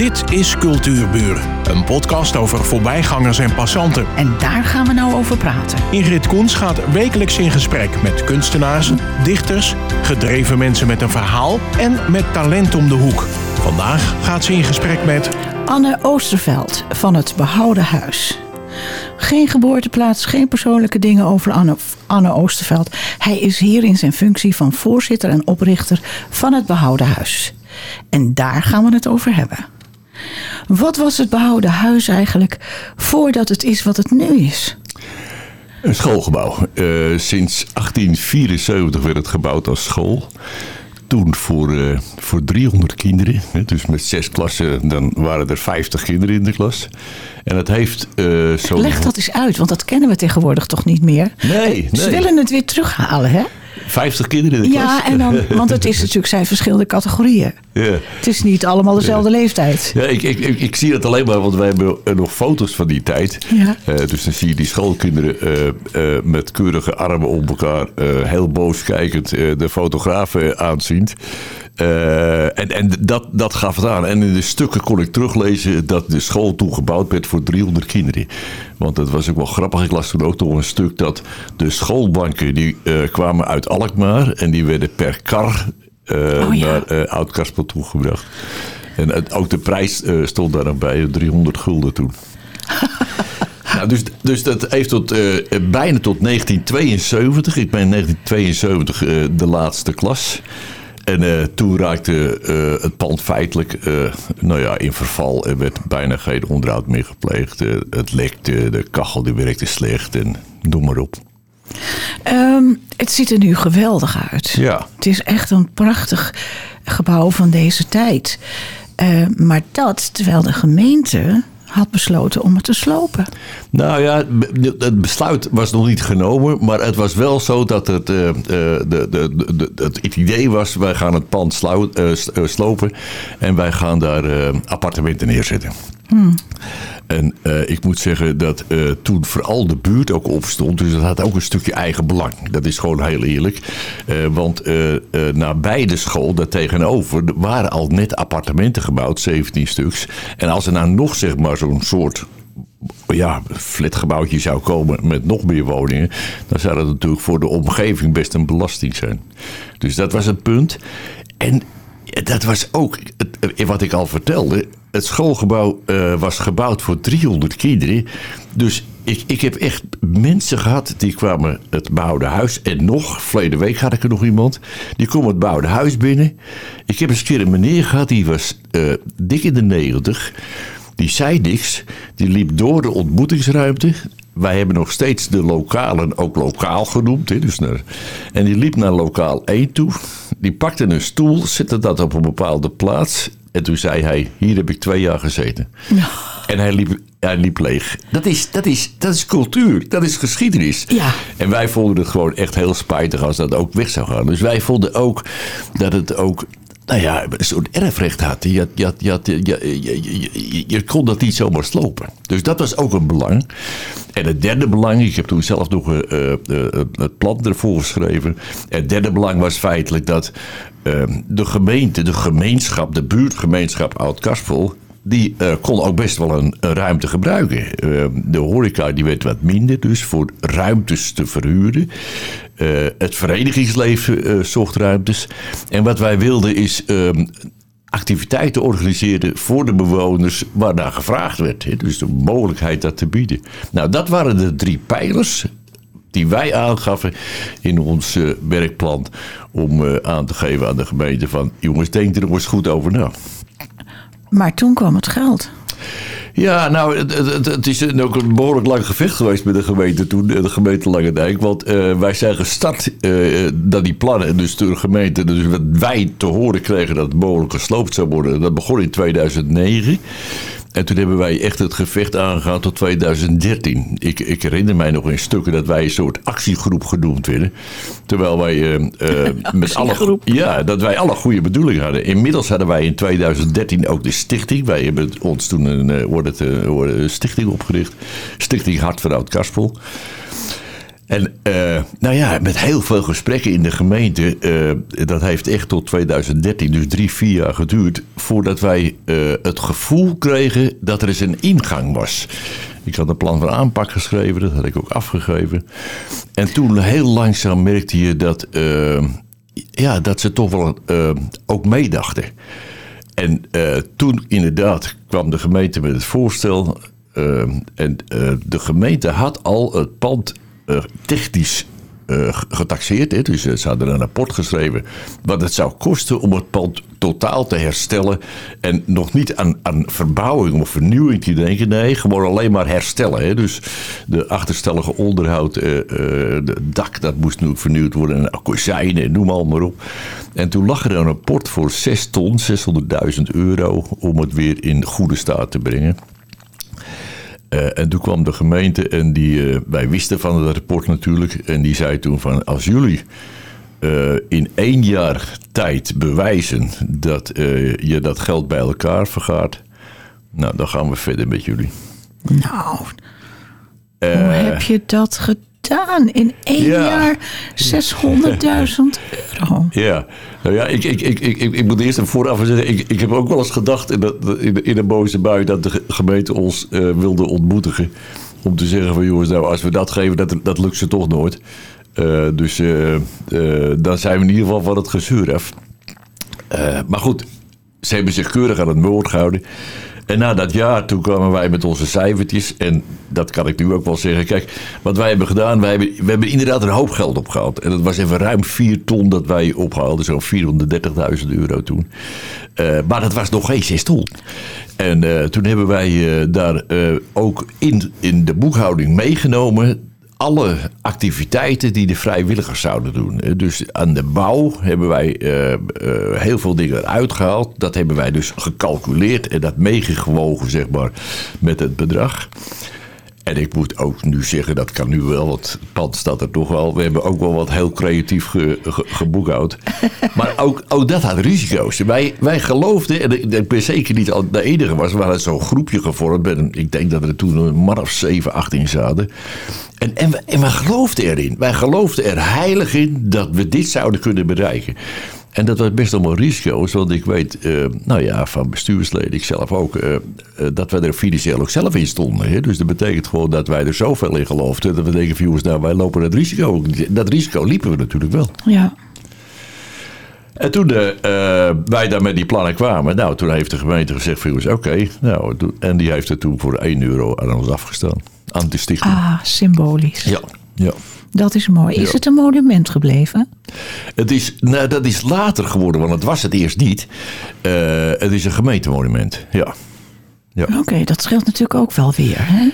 Dit is Cultuurburen, een podcast over voorbijgangers en passanten. En daar gaan we nou over praten. Ingrid Koens gaat wekelijks in gesprek met kunstenaars, dichters, gedreven mensen met een verhaal en met talent om de hoek. Vandaag gaat ze in gesprek met Anne Oosterveld van het Behouden Huis. Geen geboorteplaats, geen persoonlijke dingen over Anne, Anne Oosterveld. Hij is hier in zijn functie van voorzitter en oprichter van het Behouden Huis. En daar gaan we het over hebben. Wat was het Behouden Huis eigenlijk voordat het is wat het nu is? Een schoolgebouw. Eh, sinds 1874 werd het gebouwd als school. Toen voor, eh, voor 300 kinderen. Dus met zes klassen, dan waren er 50 kinderen in de klas. En het heeft uh, zo. Leg dat eens uit, want dat kennen we tegenwoordig toch niet meer. Nee, Ze nee. willen het weer terughalen, hè? 50 kinderen in de klas. Ja, en dan, want het is natuurlijk zijn verschillende categorieën. Ja. Het is niet allemaal dezelfde leeftijd. Ja, ik, ik, ik, ik zie het alleen maar, want wij hebben eh, nog foto's van die tijd. Ja. Eh, dus dan zie je die schoolkinderen eh, met keurige armen op elkaar, heel boos kijkend, de fotograaf aanziend. En en dat, dat gaf het aan. En in de stukken kon ik teruglezen dat de school toen gebouwd werd voor 300 kinderen. Want dat was ook wel grappig. Ik las toen ook nog een stuk dat de schoolbanken die eh, kwamen uit Alkmaar en die werden per kar eh, Oh ja. naar eh, Oud-Karspel toegebracht. En het- ook de prijs stond daar dan bij, 300 gulden toen. nou, dus, dus dat heeft tot, bijna tot 1972. Ik ben in 1972 eh, de laatste klas. En eh, toen raakte eh, het pand feitelijk eh, nou ja, in verval. Er werd bijna geen onderhoud meer gepleegd. Het lekte, de kachel die werkte slecht en noem maar op. Ehm, het ziet er nu geweldig uit. Ja. Het is echt een prachtig gebouw van deze tijd. Maar dat terwijl de gemeente had besloten om het te slopen. Nou ja, het besluit was nog niet genomen, maar het was wel zo dat het, eh, eh, de, de, de, het idee was: wij gaan het pand eh, slopen en wij gaan daar appartementen neerzetten. En eh, ik moet zeggen dat eh, toen vooral de buurt ook opstond, dus dat had ook een stukje eigen belang. Dat is gewoon heel eerlijk. Eh, want eh eh nabij de school, daar tegenover, er waren al net appartementen gebouwd, 17 stuks. En als er nou nog zeg maar zo'n soort ja, flatgebouwtje zou komen met nog meer woningen, dan zou dat natuurlijk voor de omgeving best een belasting zijn. Dus dat was het punt. En dat was ook wat ik al vertelde. Het schoolgebouw eh, was gebouwd voor 300 kinderen. Dus ik, ik heb echt mensen gehad die kwamen het bouwde huis. En nog, verleden week had ik er nog iemand. Die kwam het bouwde huis binnen. Ik heb eens een keer een meneer gehad, die was eh, dik in de 90. Die zei niks. Die liep door de ontmoetingsruimte. Wij hebben nog steeds de lokalen ook lokaal genoemd. Hè, dus naar, en die liep naar lokaal 1 toe. Die pakte een stoel, zette dat op een bepaalde plaats. En toen zei hij, hier heb ik twee jaar gezeten. En hij liep, hij liep leeg. Dat is, dat, is, dat is cultuur, dat is geschiedenis. Ja. En wij vonden het gewoon echt heel spijtig als dat ook weg zou gaan. Dus wij vonden ook dat het ook nou ja, een soort erfrecht had. Je, had- je, had- je, had- je, je, je, je- je kon dat niet zomaar slopen. Dus dat was ook een belang. En het derde belang, ik heb toen zelf nog eh, eh, eh, het plan ervoor geschreven. Het derde belang was feitelijk dat eh, de gemeente, de gemeenschap, de buurtgemeenschap Oud-Karspel die eh, kon ook best wel een, ruimte gebruiken. Eh, de horeca die werd wat minder, dus voor ruimtes te verhuren. Eh, het verenigingsleven eh, zocht ruimtes. En wat wij wilden is ehm, activiteiten organiseren voor de bewoners waar naar gevraagd werd. Dus de mogelijkheid dat te bieden. Nou, dat waren de drie pijlers die wij aangaven in ons eh, werkplan om eh, aan te geven aan de gemeente van jongens, denk er nog eens goed over na. Maar toen kwam het geld. Ja, nou, het, het, is ook een behoorlijk lang gevecht geweest met de gemeente toen, de gemeente Langendijk. Want eh, wij zijn gestart eh dat die plannen, dus de gemeente, dus wat wij te horen kregen dat het mogelijk gesloopt zou worden. Dat begon in 2009. En toen hebben wij echt het gevecht aangegaan tot 2013. Ik, ik herinner mij nog in stukken dat wij een soort actiegroep genoemd werden. Terwijl wij eh, eh, met alle, ja, dat wij alle goede bedoelingen hadden. Inmiddels hadden wij in 2013 ook de stichting. Wij hebben ons toen een wordt het, eh, wordt een stichting opgericht. Stichting Hart van Oud-Karspel. En uh, nou ja, met heel veel gesprekken in de gemeente. Uh, dat heeft echt tot 2013, dus drie, vier jaar geduurd. voordat wij uh, het gevoel kregen dat er eens een ingang was. Ik had een plan van aanpak geschreven, dat had ik ook afgegeven. En toen heel langzaam merkte je dat, ja, dat ze toch wel ook meedachten. En toen inderdaad kwam de gemeente met het voorstel. en de gemeente had al het pand technisch uh, getaxeerd. Hè? Dus ze hadden een rapport geschreven wat het zou kosten om het pand totaal te herstellen. En nog niet aan, aan verbouwing of vernieuwing te denken. Nee, gewoon alleen maar herstellen. Hè? Dus de achterstallige onderhoud, uh, de dak, dat moest nu vernieuwd worden. En kozijnen, noem al maar op. En toen lag er een rapport voor 6 ton, 600.000 euro, om het weer in goede staat te brengen. Uh, en toen kwam de gemeente en die, uh, wij wisten van het rapport natuurlijk. En die zei toen van als jullie uh, in één jaar tijd bewijzen dat je dat geld bij elkaar vergaart. Nou, dan gaan we verder met jullie. Nou, hoe heb je dat gedaan? Gedaan in één jaar 600.000 euro. Ja, nou ja, ik, ik, ik, ik, ik moet eerst vooraf zeggen, ik, ik heb ook wel eens gedacht in, de, in, in een boze bui dat de gemeente ons uh, wilde ontmoedigen. Om te zeggen van jongens, nou als we dat geven, dat, dat lukt ze toch nooit. Uh, dus uh, dan zijn we in ieder geval van het gezeur af. maar goed, ze hebben zich keurig aan het woord gehouden. En na dat jaar, toen kwamen wij met onze cijfertjes. En dat kan ik nu ook wel zeggen. Kijk, wat wij hebben gedaan, wij hebben, we hebben inderdaad een hoop geld opgehaald. En dat was even ruim 4 ton dat wij ophaalden. Zo'n 430.000 euro toen. Uh, maar dat was nog geen 6 ton. En uh, toen hebben wij uh, daar ook in, in de boekhouding meegenomen alle activiteiten die de vrijwilligers zouden doen. Dus aan de bouw hebben wij uh, uh, heel veel dingen eruit gehaald. Dat hebben wij dus gecalculeerd en dat meegewogen, zeg maar, met het bedrag. En ik moet ook nu zeggen, dat kan nu wel, want het pand staat er toch wel. We hebben ook wel wat heel creatief ge, ge, geboekhoud. Maar ook, ook dat had risico's. Wij, wij geloofden, en ik ben zeker niet de enige was, we hadden zo'n groepje gevormd. En ik denk dat er toen een man of 7, 18 zaten. En, en, we, en we geloofden erin. Wij geloofden er heilig in dat we dit zouden kunnen bereiken. En dat was best allemaal risico's, want ik weet, uh, nou ja, van bestuursleden, ik zelf ook, uh, uh, dat wij er financieel ook zelf in stonden. Hè? Dus dat betekent gewoon dat wij er zoveel in geloofden, dat we denken jongens, nou wij lopen dat risico. Dat risico liepen we natuurlijk wel. Ja. En toen wij daar met die plannen kwamen, nou toen heeft de gemeente gezegd jongens, oké, nou, en die heeft er toen voor 1 euro aan ons afgestaan. Aan de stichting. Ah, symbolisch. Ja, ja. Dat is mooi. Is ja. het een monument gebleven? Het is, nou, dat is later geworden, want het was het eerst niet. Uh, het is een gemeentemonument, ja. ja. Oké, okay, dat scheelt natuurlijk ook wel weer, hè?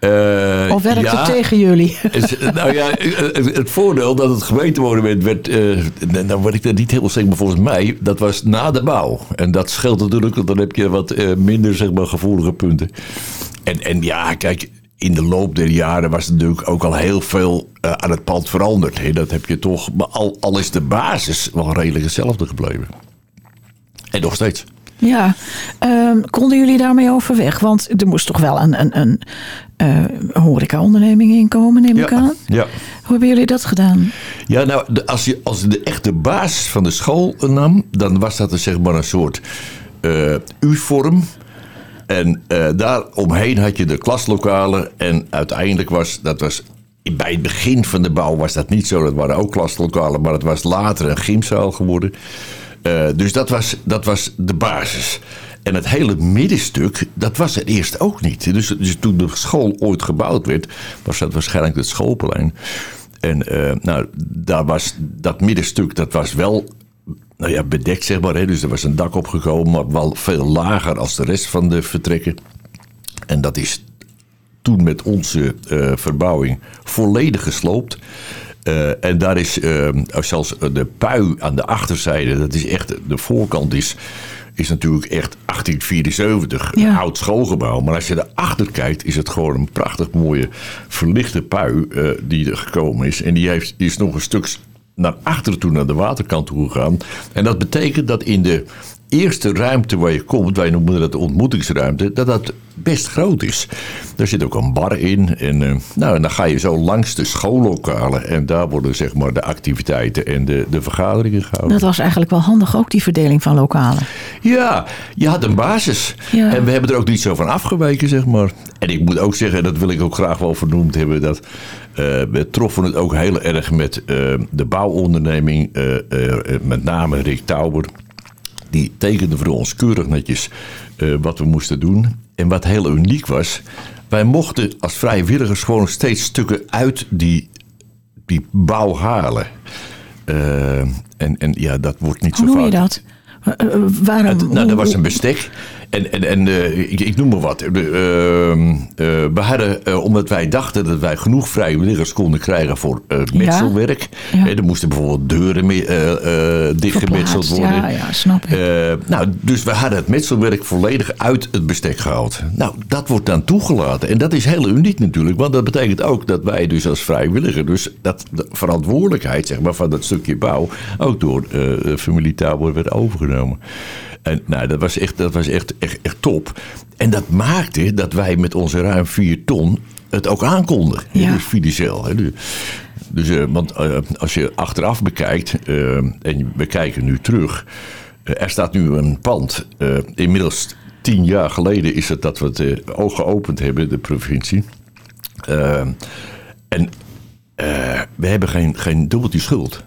Uh, of werkt ja, het tegen jullie? nou ja, het, het, voordeel dat het gemeentemonument werd, uh, nou word ik er niet heel zeker, maar volgens mij, dat was na de bouw. En dat scheelt natuurlijk, want dan heb je wat uh, minder zeg maar, gevoelige punten. En, en ja, kijk, in de loop der jaren was natuurlijk ook al heel veel uh, aan het pand veranderd. Dat heb je toch, maar al, al is de basis wel redelijk hetzelfde gebleven. En nog steeds. Ja, um, konden jullie daarmee overweg? Want er moest toch wel een, een, een uh, horeca-onderneming inkomen, neem ja, ik aan. Ja. Hoe hebben jullie dat gedaan? Ja, nou, de, als je als de echte basis van de school nam, dan was dat dus zeg maar een soort uh, U-vorm. En uh, daar omheen had je de klaslokalen. En uiteindelijk was dat was. Bij het begin van de bouw was dat niet zo. Dat waren ook klaslokalen. Maar het was later een gymzaal geworden. Uh, dus dat was, dat was de basis. En het hele middenstuk, dat was het eerst ook niet. Dus, dus toen de school ooit gebouwd werd, was dat waarschijnlijk het schoolplein. En uh, nou, daar was dat middenstuk, dat was wel nou ja, bedekt, zeg maar. Hè. Dus er was een dak opgekomen, maar wel veel lager als de rest van de vertrekken. En dat is toen met onze uh, verbouwing volledig gesloopt. Uh, en daar is uh, zelfs de pui aan de achterzijde, dat is echt, de voorkant is, is natuurlijk echt 1874, ja. een oud schoolgebouw. Maar als je erachter kijkt, is het gewoon een prachtig mooie verlichte pui uh, die er gekomen is. En die, heeft, die is nog een stuk naar achteren toe, naar de waterkant toe gegaan. En dat betekent dat in de eerste ruimte waar je komt, wij noemen dat de ontmoetingsruimte, dat dat best groot is. Daar zit ook een bar in. En, eh, nou, en dan ga je zo langs de schoollokalen. En daar worden zeg maar de activiteiten en de, de vergaderingen gehouden. Dat was eigenlijk wel handig ook, die verdeling van lokalen. Ja, je had een basis. Ja. En we hebben er ook niet zo van afgeweken, zeg maar. En ik moet ook zeggen, dat wil ik ook graag wel vernoemd hebben, dat we troffen het ook heel erg met eh, de bouwonderneming, eh, eh, met name Rick Tauber. Die tekende voor ons keurig netjes eh, wat we moesten doen. En wat heel uniek was, wij mochten als vrijwilligers gewoon steeds stukken uit die, die bouw halen. Eh, en, en ja, dat wordt niet Hoe zo noem je vaak. dat? Eh, eh, waarom? Nou, hoe- dat was een hoe- bestek. En, en, en eh, ik, ik noem maar wat. Eh, ehm, eh, we hadden, eh, omdat wij dachten dat wij genoeg vrijwilligers konden krijgen voor metselwerk. Ja. Er moesten bijvoorbeeld deuren dichtgemetseld worden. ja, ja, snap ik. Nou, dus we hadden het metselwerk volledig uit het bestek gehaald. Nou, dat wordt dan toegelaten. En dat is heel uniek natuurlijk. Want dat betekent ook dat wij dus als vrijwilliger... dus dat de verantwoordelijkheid zeg maar, van dat stukje bouw... ook door de familie Tabor werd overgenomen. En nou, dat was, echt, dat was echt, echt, echt top. En dat maakte dat wij met onze ruim 4 ton het ook aankonden. Ja. Dus Fidicel. Dus, eh, want eh, als je achteraf bekijkt, eh, en we kijken nu terug, er staat nu een pand. inmiddels tien jaar geleden is het dat we het oog geopend hebben, de provincie. En we hebben geen, geen dubbeltje schuld.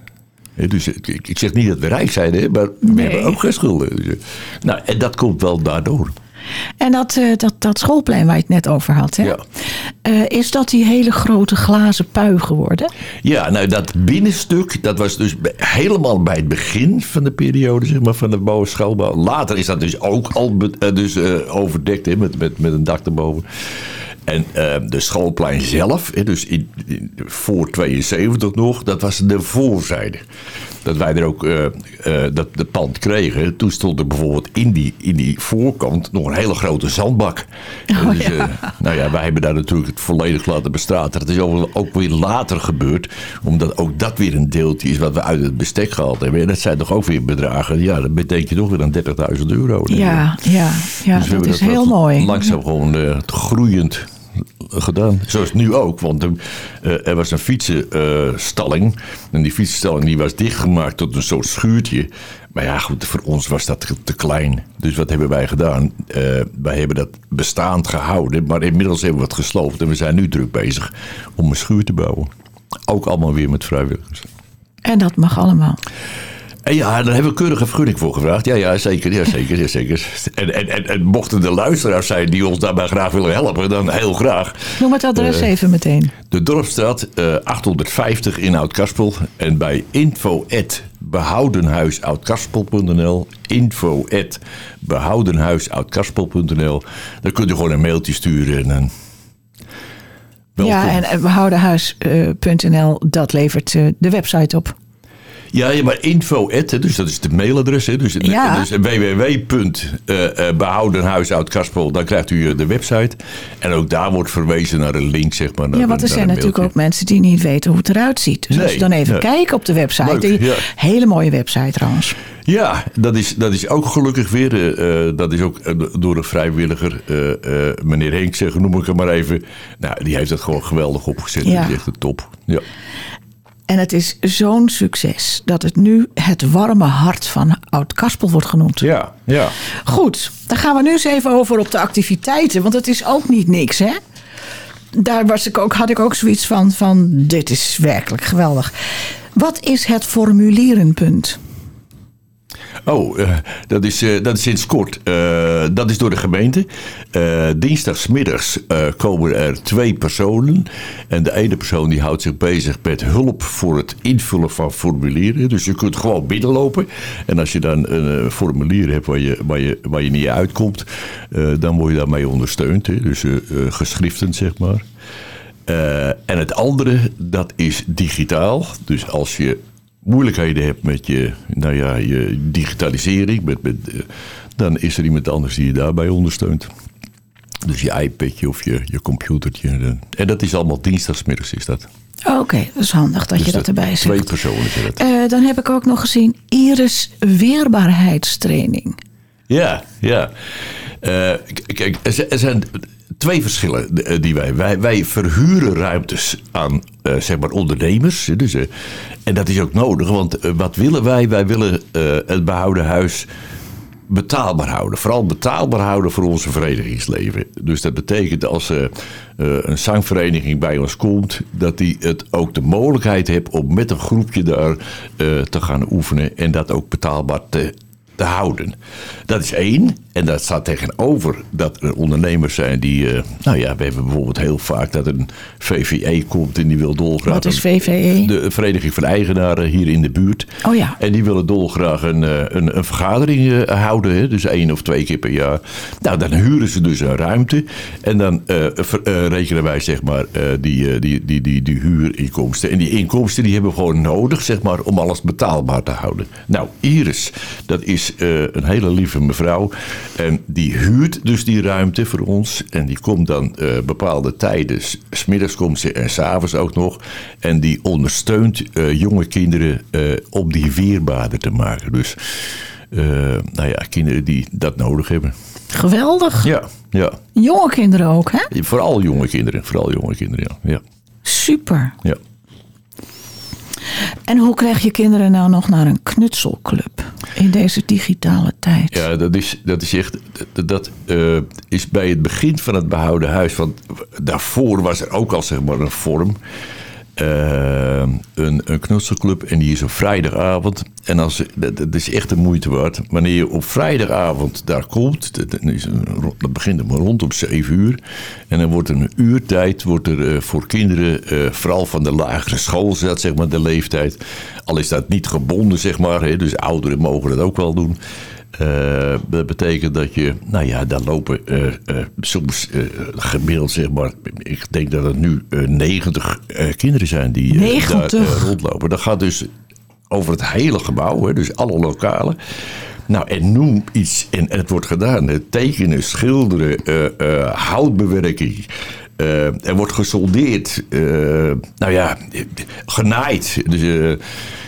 Dus ik, zeg niet dat we rijk zijn, hè, maar we Nee. hebben ook geen schulden. Dus, eh, nou, en dat komt wel daardoor. En dat, eh, dat, dat schoolplein waar je het net over had, hè? Ja. Eh, is dat die hele grote glazen pui geworden? Ja, nou dat binnenstuk, dat was dus helemaal bij het begin van de periode zeg maar, van de bouw- schoolbouw. Later is dat dus ook al dus, overdekt hè, met, met, met een dak erboven. En eh, de schoolplein zelf, dus in, in- voor 72 nog, dat was de voorzijde. Dat wij er ook eh, eh, dat de pand kregen. Toen stond er bijvoorbeeld in die, in die voorkant nog een hele grote zandbak. Oh, dus, eh, nou ja, wij hebben daar natuurlijk het volledig laten bestraten. Dat is ook, ook weer later gebeurd. Omdat ook dat weer een deeltje is wat we uit het bestek gehaald hebben. En dat zijn toch ook weer bedragen. Ja, dat betekent je toch weer aan 30.000 euro. Ja, ja, ja Dus dat is heel mooi. Langzaam gewoon groeiend gedaan. Zoals nu ook. Want er, eh, er was een fietsenstalling. en die fietsenstalling die was dichtgemaakt tot een soort schuurtje. Maar ja, goed, voor ons was dat te, klein. Dus wat hebben wij gedaan? Eh, wij hebben dat bestaand gehouden. Maar inmiddels hebben we het gesloopt. En we zijn nu druk bezig om een schuur te bouwen. Ook allemaal weer met vrijwilligers. En dat mag allemaal. En ja, daar hebben we keurig een vergunning voor gevraagd. Ja, ja, zeker. Ja, zeker, ja, zeker. En, en, en, en mochten de luisteraars zijn die ons daarbij graag willen helpen, dan heel graag. Noem het adres Eh, even meteen. De Dorpstraat eh, 850 in Oud-Karspel. En bij info behoudenhuisoudkarspel.nl info behoudenhuisoudkarspel.nl Daar kunt u gewoon een mailtje sturen. En dan... Welkom. Ja, en eh, behoudenhuis.nl, dat levert eh, de website op. Ja, ja, maar info at, dus dat is de mailadres. Hè, dus Ja. dus www.behoudenhuisoudkarspel, dan krijgt u eh, de website. En ook daar wordt verwezen naar een link, zeg maar. Naar Ja, want er zijn natuurlijk ook mensen die niet weten hoe het eruit ziet. Dus als je dan even nee. kijkt op de website. Leuk, die ja. Hele mooie website trouwens. Ja, dat is, dat is ook gelukkig weer. eh, eh, dat is ook eh, door een vrijwilliger, eh, eh, meneer Henk, noem ik hem maar even. Nou, die heeft het gewoon geweldig opgezet. Ja. Dat is echt de top. Ja. En het is zo'n succes dat het nu het warme hart van Oud-Kaspel wordt genoemd. Ja, ja. Goed, dan gaan we nu eens even over op de activiteiten. Want het is ook niet niks, hè? Daar was ik ook, had ik ook zoiets van, van dit is werkelijk geweldig. Wat is het formulierenpunt? Oh, eh, dat, is, eh, dat is sinds kort. Eh, dat is door de gemeente. Dinsdagsmiddags komen er twee personen. En de ene persoon die houdt zich bezig met hulp voor het invullen van formulieren. Dus je kunt gewoon binnenlopen. En als je dan een formulier hebt waar je, waar je, waar je niet uitkomt, dan word je daarmee ondersteund. Hè? Dus geschriften, zeg maar. En het andere, dat is digitaal. Dus als je moeilijkheden hebt met je, nou ja, je digitalisering, met, met, eh, dan is er iemand anders die je daarbij ondersteunt. Dus je iPadje of je, je computertje. En dat is allemaal dinsdagsmiddags is dat. Oké, dat is handig dat Dus je dat erbij Twee zegt. personen dat. Eh, dan heb ik ook nog gezien Iris weerbaarheidstraining. Ja, ja. Eh, kijk, er zijn twee verschillen eh, die wij... Wij, wij verhuren ruimtes aan eh, zeg maar ondernemers. Dus, eh, en dat is ook nodig, want wat willen wij? Wij willen het behouden huis betaalbaar houden. Vooral betaalbaar houden voor onze verenigingsleven. Dus dat betekent als eh, een zangvereniging bij ons komt, dat die het ook de mogelijkheid heeft om met een groepje daar te gaan oefenen en dat ook betaalbaar te, te houden. Dat is één. En dat staat tegenover dat er ondernemers zijn die. eh, nou ja, we hebben bijvoorbeeld heel vaak dat een VVE komt en die wil dolgraag. Wat is VVE? De Vereniging van Eigenaren hier in de buurt. Oh ja. En die willen dolgraag een, eh, een, een vergadering eh, houden. Hè? Dus één of twee keer per jaar. Nou, dan huren ze dus een ruimte. En dan ver- rekenen wij zeg maar die, die, die, die, die huurinkomsten. En die inkomsten die hebben we gewoon nodig zeg maar, om alles betaalbaar te houden. Nou, Iris, dat is eh, een hele lieve mevrouw. En die huurt dus die ruimte voor ons. En die komt dan eh, bepaalde tijden. S- Smiddags komt ze en s'avonds ook nog. En die ondersteunt eh, jonge kinderen om die weerbaarder te maken. Dus nou ja, kinderen die dat nodig hebben. Geweldig. Ja, ja. Jonge kinderen ook, hè? Vooral jonge kinderen. Vooral jonge kinderen, ja. ja, Super. ja. En hoe krijg je kinderen nou nog naar een knutselclub in deze digitale tijd? Ja, dat is, dat is echt. Dat, eh, is bij het begin van het behouden huis. Want daarvoor was er ook al zeg maar een vorm. Eh, een, een knutselclub en die is op vrijdagavond. En als, dat, is echt de moeite waard. Wanneer je op vrijdagavond daar komt, dat, is begint maar rond om 7 uur. En dan wordt er een uurtijd wordt er, eh, voor kinderen, eh, vooral van de lagere school, zeg maar de leeftijd. Al is dat niet gebonden, zeg maar. Hè, dus ouderen mogen dat ook wel doen. Eh, dat betekent dat je, nou ja, daar lopen eh, soms eh, gemiddeld, zeg maar, ik denk dat het nu eh 90 eh, kinderen zijn die daar 90? rondlopen. Dat gaat dus over het hele gebouw, hè, dus alle lokalen. Nou, en noem iets, en het wordt gedaan: hè, tekenen, schilderen, houtbewerking. Eh, er wordt gesoldeerd, eh, nou ja, genaaid. Dus, eh,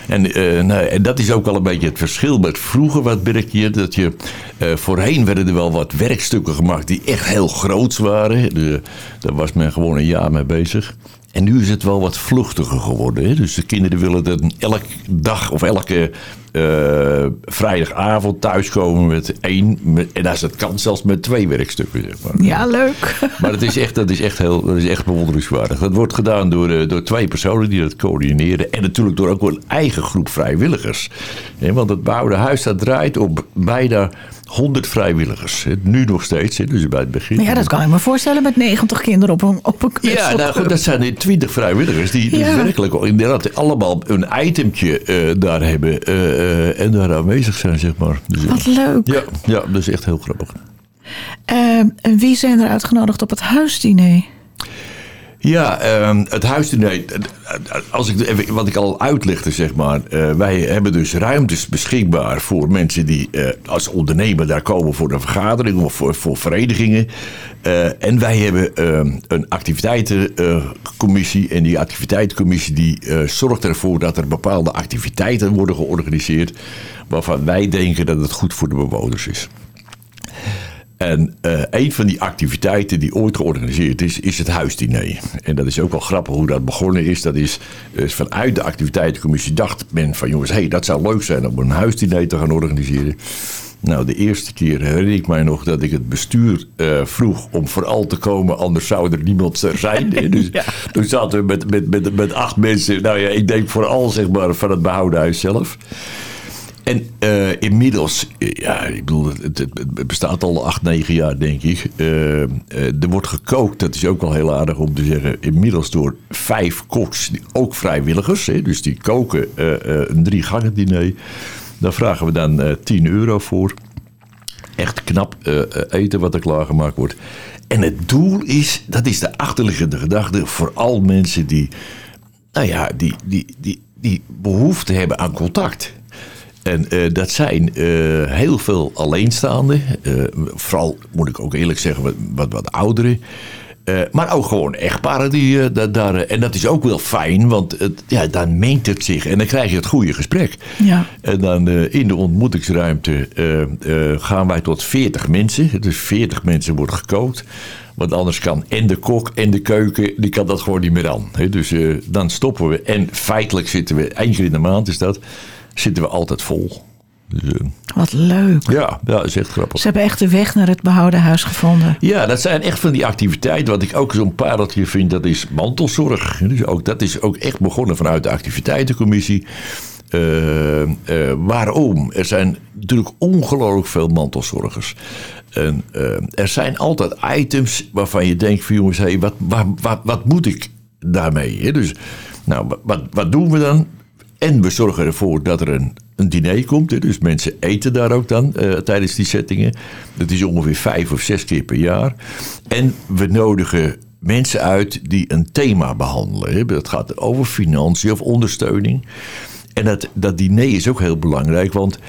en, nou, dat is ook wel een beetje het verschil met vroeger. Wat merk je? Dat je voorheen werden er wel wat werkstukken gemaakt die echt heel groots waren. De, daar was men gewoon een jaar mee bezig. En nu is het wel wat vluchtiger geworden. Hè? Dus de kinderen willen dan elke dag of elke eh, vrijdagavond thuiskomen met één. Met, en als het kan, zelfs met twee werkstukken. Zeg maar. Ja, leuk. Maar het is echt, dat is echt, heel, dat is echt bewonderenswaardig. Dat wordt gedaan door, eh, door twee personen die dat coördineren. En natuurlijk door ook een eigen groep vrijwilligers. Want het bouwde huis dat draait op bijna 100 vrijwilligers. Nu nog steeds, dus bij het begin. Ja, dat kan ik me voorstellen met 90 kinderen op een, op een Ja, nou, goed, dat zijn die 20 vrijwilligers die Ja. werkelijk inderdaad allemaal een itemtje eh, daar hebben eh, eh, en daar aanwezig zijn, zeg maar. Dus, Wat leuk. ja, ja, dat is echt heel grappig. Eh, en wie zijn er uitgenodigd op het huisdiner? Ja, ehm, het huisdiner, als ik wat ik al uitlegde, zeg maar. eh, wij hebben dus ruimtes beschikbaar voor mensen die eh, als ondernemer daar komen voor een vergadering of voor, voor verenigingen. Eh, en wij hebben ehm, een activiteitencommissie. en die activiteitencommissie die zorgt ervoor dat er bepaalde activiteiten worden georganiseerd. waarvan wij denken dat het goed voor de bewoners is. En eh, een van die activiteiten die ooit georganiseerd is, is het huisdiner. En dat is ook wel grappig hoe dat begonnen is. Dat is eh, vanuit de activiteitencommissie dacht men van jongens, hey, dat zou leuk zijn om een huisdiner te gaan organiseren. Nou, de eerste keer herinner ik mij nog dat ik het bestuur eh, vroeg om vooral te komen, anders zou er niemand zijn. Dus toen zaten we met, met, met, met acht mensen. Nou ja, ik denk vooral zeg maar van het behouden huis zelf. En eh, inmiddels, eh, ja, ik bedoel, het, het, bestaat al acht, negen jaar, denk ik. Eh, er wordt gekookt, dat is ook wel heel aardig om te zeggen. Inmiddels door vijf koks, ook vrijwilligers. Hè, dus die koken een drie gangen diner. Daar vragen we dan eh 10 euro voor. Echt knap eten wat er klaargemaakt wordt. En het doel is, dat is de achterliggende gedachte, vooral mensen die, nou ja, die, die, die, die behoefte hebben aan contact. En eh, dat zijn eh, heel veel alleenstaanden. eh, vooral, moet ik ook eerlijk zeggen, wat, wat, wat ouderen. Maar ook gewoon echtparen die da- daar. en dat is ook wel fijn, want het, ja, dan meent het zich en dan krijg je het goede gesprek. Ja. En dan in de ontmoetingsruimte gaan wij tot 40 mensen. Dus 40 mensen wordt gekookt. Want anders kan en de kok en de keuken, die kan dat gewoon niet meer aan. Dus dan stoppen we. En feitelijk zitten we, één keer in de maand is dat, zitten we altijd vol. Dus, Wat leuk. ja, ja, dat is echt grappig. Ze hebben echt de weg naar het behouden huis gevonden. Ja, dat zijn echt van die activiteiten. Wat ik ook zo'n pareltje vind, dat is mantelzorg. Dus ook, dat is ook echt begonnen vanuit de activiteitencommissie. Eh, eh, waarom? Er zijn natuurlijk ongelooflijk veel mantelzorgers. En, eh, er zijn altijd items waarvan je denkt van jongens, hey, wat, wat, wat, wat moet ik daarmee? hè? Dus, nou, wat, wat doen we dan? En we zorgen ervoor dat er een, een diner komt. Hè. Dus mensen eten daar ook dan eh, tijdens die settingen. Dat is ongeveer vijf of zes keer per jaar. En we nodigen mensen uit die een thema behandelen. Dat gaat over financiën of ondersteuning. En dat, dat diner is ook heel belangrijk. Want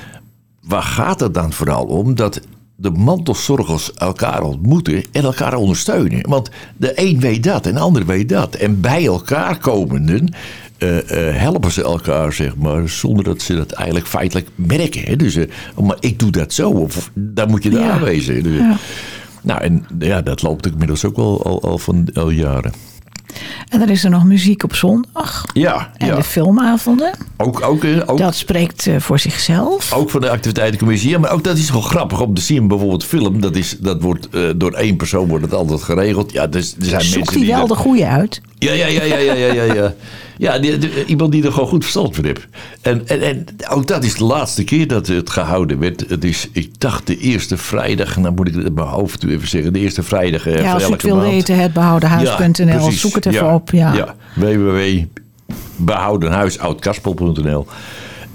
waar gaat het dan vooral om? Dat de mantelzorgers elkaar ontmoeten en elkaar ondersteunen. Want de een weet dat en de ander weet dat. En bij elkaar komenden eh, eh, helpen ze elkaar, zeg maar, zonder dat ze dat eigenlijk feitelijk merken. Hè? Dus, eh, maar ik doe dat zo, of daar moet je daar Ja. aanwezen. Dus, Ja. Nou, en ja, dat loopt inmiddels ook al, al, al van al jaren. En dan is er nog muziek op zondag. Ja, En ja. de filmavonden. Ook, ook, ook Dat spreekt voor zichzelf. Ook van de activiteitencommissie. Ja, maar ook dat is gewoon grappig om te zien. Bijvoorbeeld film, dat, is, dat wordt door één persoon wordt het altijd geregeld. Ja, dus, er zijn Zoekt mensen die wel dat- de goede uit? Ja, ja, ja, ja, ja, ja, ja. ja. Ja, die- die- iemand die er gewoon goed verstand van heeft. En, en, en ook dat is de laatste keer dat het gehouden werd. Het is, ik dacht, de eerste vrijdag. Nou moet ik het in mijn hoofd toe even zeggen. De eerste vrijdag eh, Ja, als het elke wil maand. weten, hetbehoudenhuis.nl. Ja, precies. Zoek het even Ja, op. Ja. ja. www.behoudenhuisoudkaspel.nl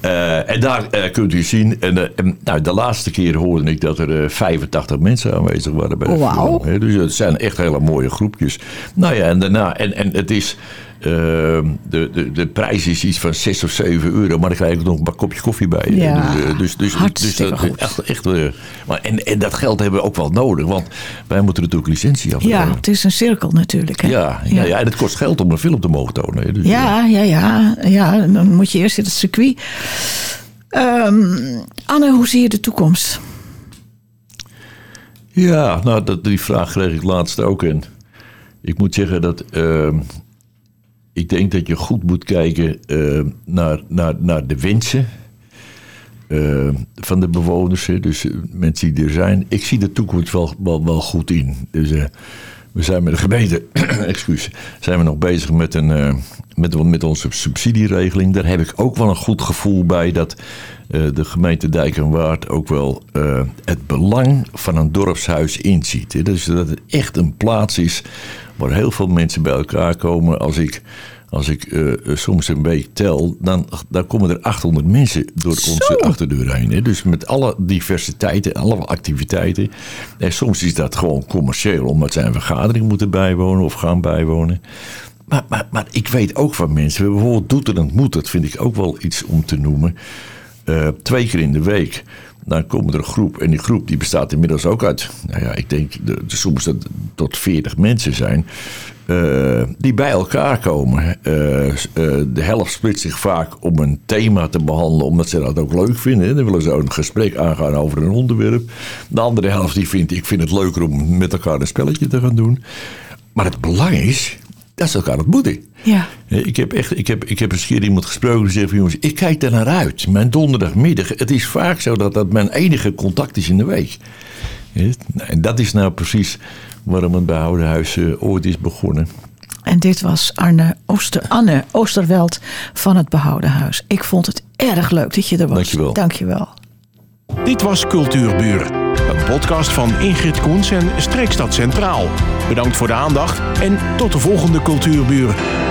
Eh, en daar eh, kunt u zien. En, en, nou, de laatste keer hoorde ik dat er eh, 85 mensen aanwezig waren bij de film. hè. Dus het zijn echt hele mooie groepjes. Nou ja, en daarna. En, en het is. Eh, de, de, de prijs is iets van 6 of 7 euro, maar dan krijg ik nog een kopje koffie bij. Ja, dus, eh, dus, dus, dus, goed. Echt, echt, eh, maar en, en dat geld hebben we ook wel nodig, want wij moeten natuurlijk licentie Ja, afnemen. het is een cirkel natuurlijk. Hè? Ja, ja, ja. en het kost geld om een film te mogen tonen. Dus, eh, Ja, ja, ja, ja. Dan moet je eerst in het circuit. Ehm, Anne, hoe zie je de toekomst? Ja, nou, dat, die vraag kreeg ik laatst ook. En ik moet zeggen dat. ehm, ik denk dat je goed moet kijken ehm, naar, naar, naar de wensen ehm, van de bewoners. Dus eh, mensen die er zijn. Ik zie de toekomst wel, wel, goed in. Dus eh, we zijn met de gemeente. excuus. Zijn we nog bezig met, een, eh, met, met onze subsidieregeling. Daar heb ik ook wel een goed gevoel bij dat eh, de gemeente Dijk en Waard ook wel eh, het belang van een dorpshuis inziet. hè. Dus dat het echt een plaats is waar heel veel mensen bij elkaar komen. Als ik, als ik eh, soms een week tel, dan, dan komen er 800 mensen door onze achterdeur heen. Hè. Dus met alle diversiteiten, alle activiteiten. En soms is dat gewoon commercieel, omdat zij een vergadering moeten bijwonen of gaan bijwonen. Maar, maar, maar ik weet ook van mensen, bijvoorbeeld Doet en Moet, dat vind ik ook wel iets om te noemen. Eh, twee keer in de week. Dan komt er een groep. En die groep die bestaat inmiddels ook uit. Nou ja, ik denk de, soms dat tot 40 mensen zijn. eh, die bij elkaar komen. Eh, de helft splitst zich vaak om een thema te behandelen. Omdat ze dat ook leuk vinden. Dan willen ze een gesprek aangaan over een onderwerp. De andere helft die vindt. Ik vind het leuker om met elkaar een spelletje te gaan doen. Maar het belang is. Dat ze elkaar ontmoeten. Ja. Eh, Ik heb, echt, ik, heb, ik heb eens een keer iemand gesproken die zegt van jongens, ik kijk daar naar uit. Mijn donderdagmiddag. Het is vaak zo dat dat mijn enige contact is in de week. Ja, nou, En dat is nou precies waarom het Behoudenhuis eh, ooit is begonnen. En dit was Arne Ooster, Anne Oosterveld van het Behouden Huis. Ik vond het erg leuk dat je er was. Dankjewel. Dankjewel. Dit was Cultuurburen, een podcast van Ingrid Koens en Streekstad Centraal. Bedankt voor de aandacht en tot de volgende Cultuurburen.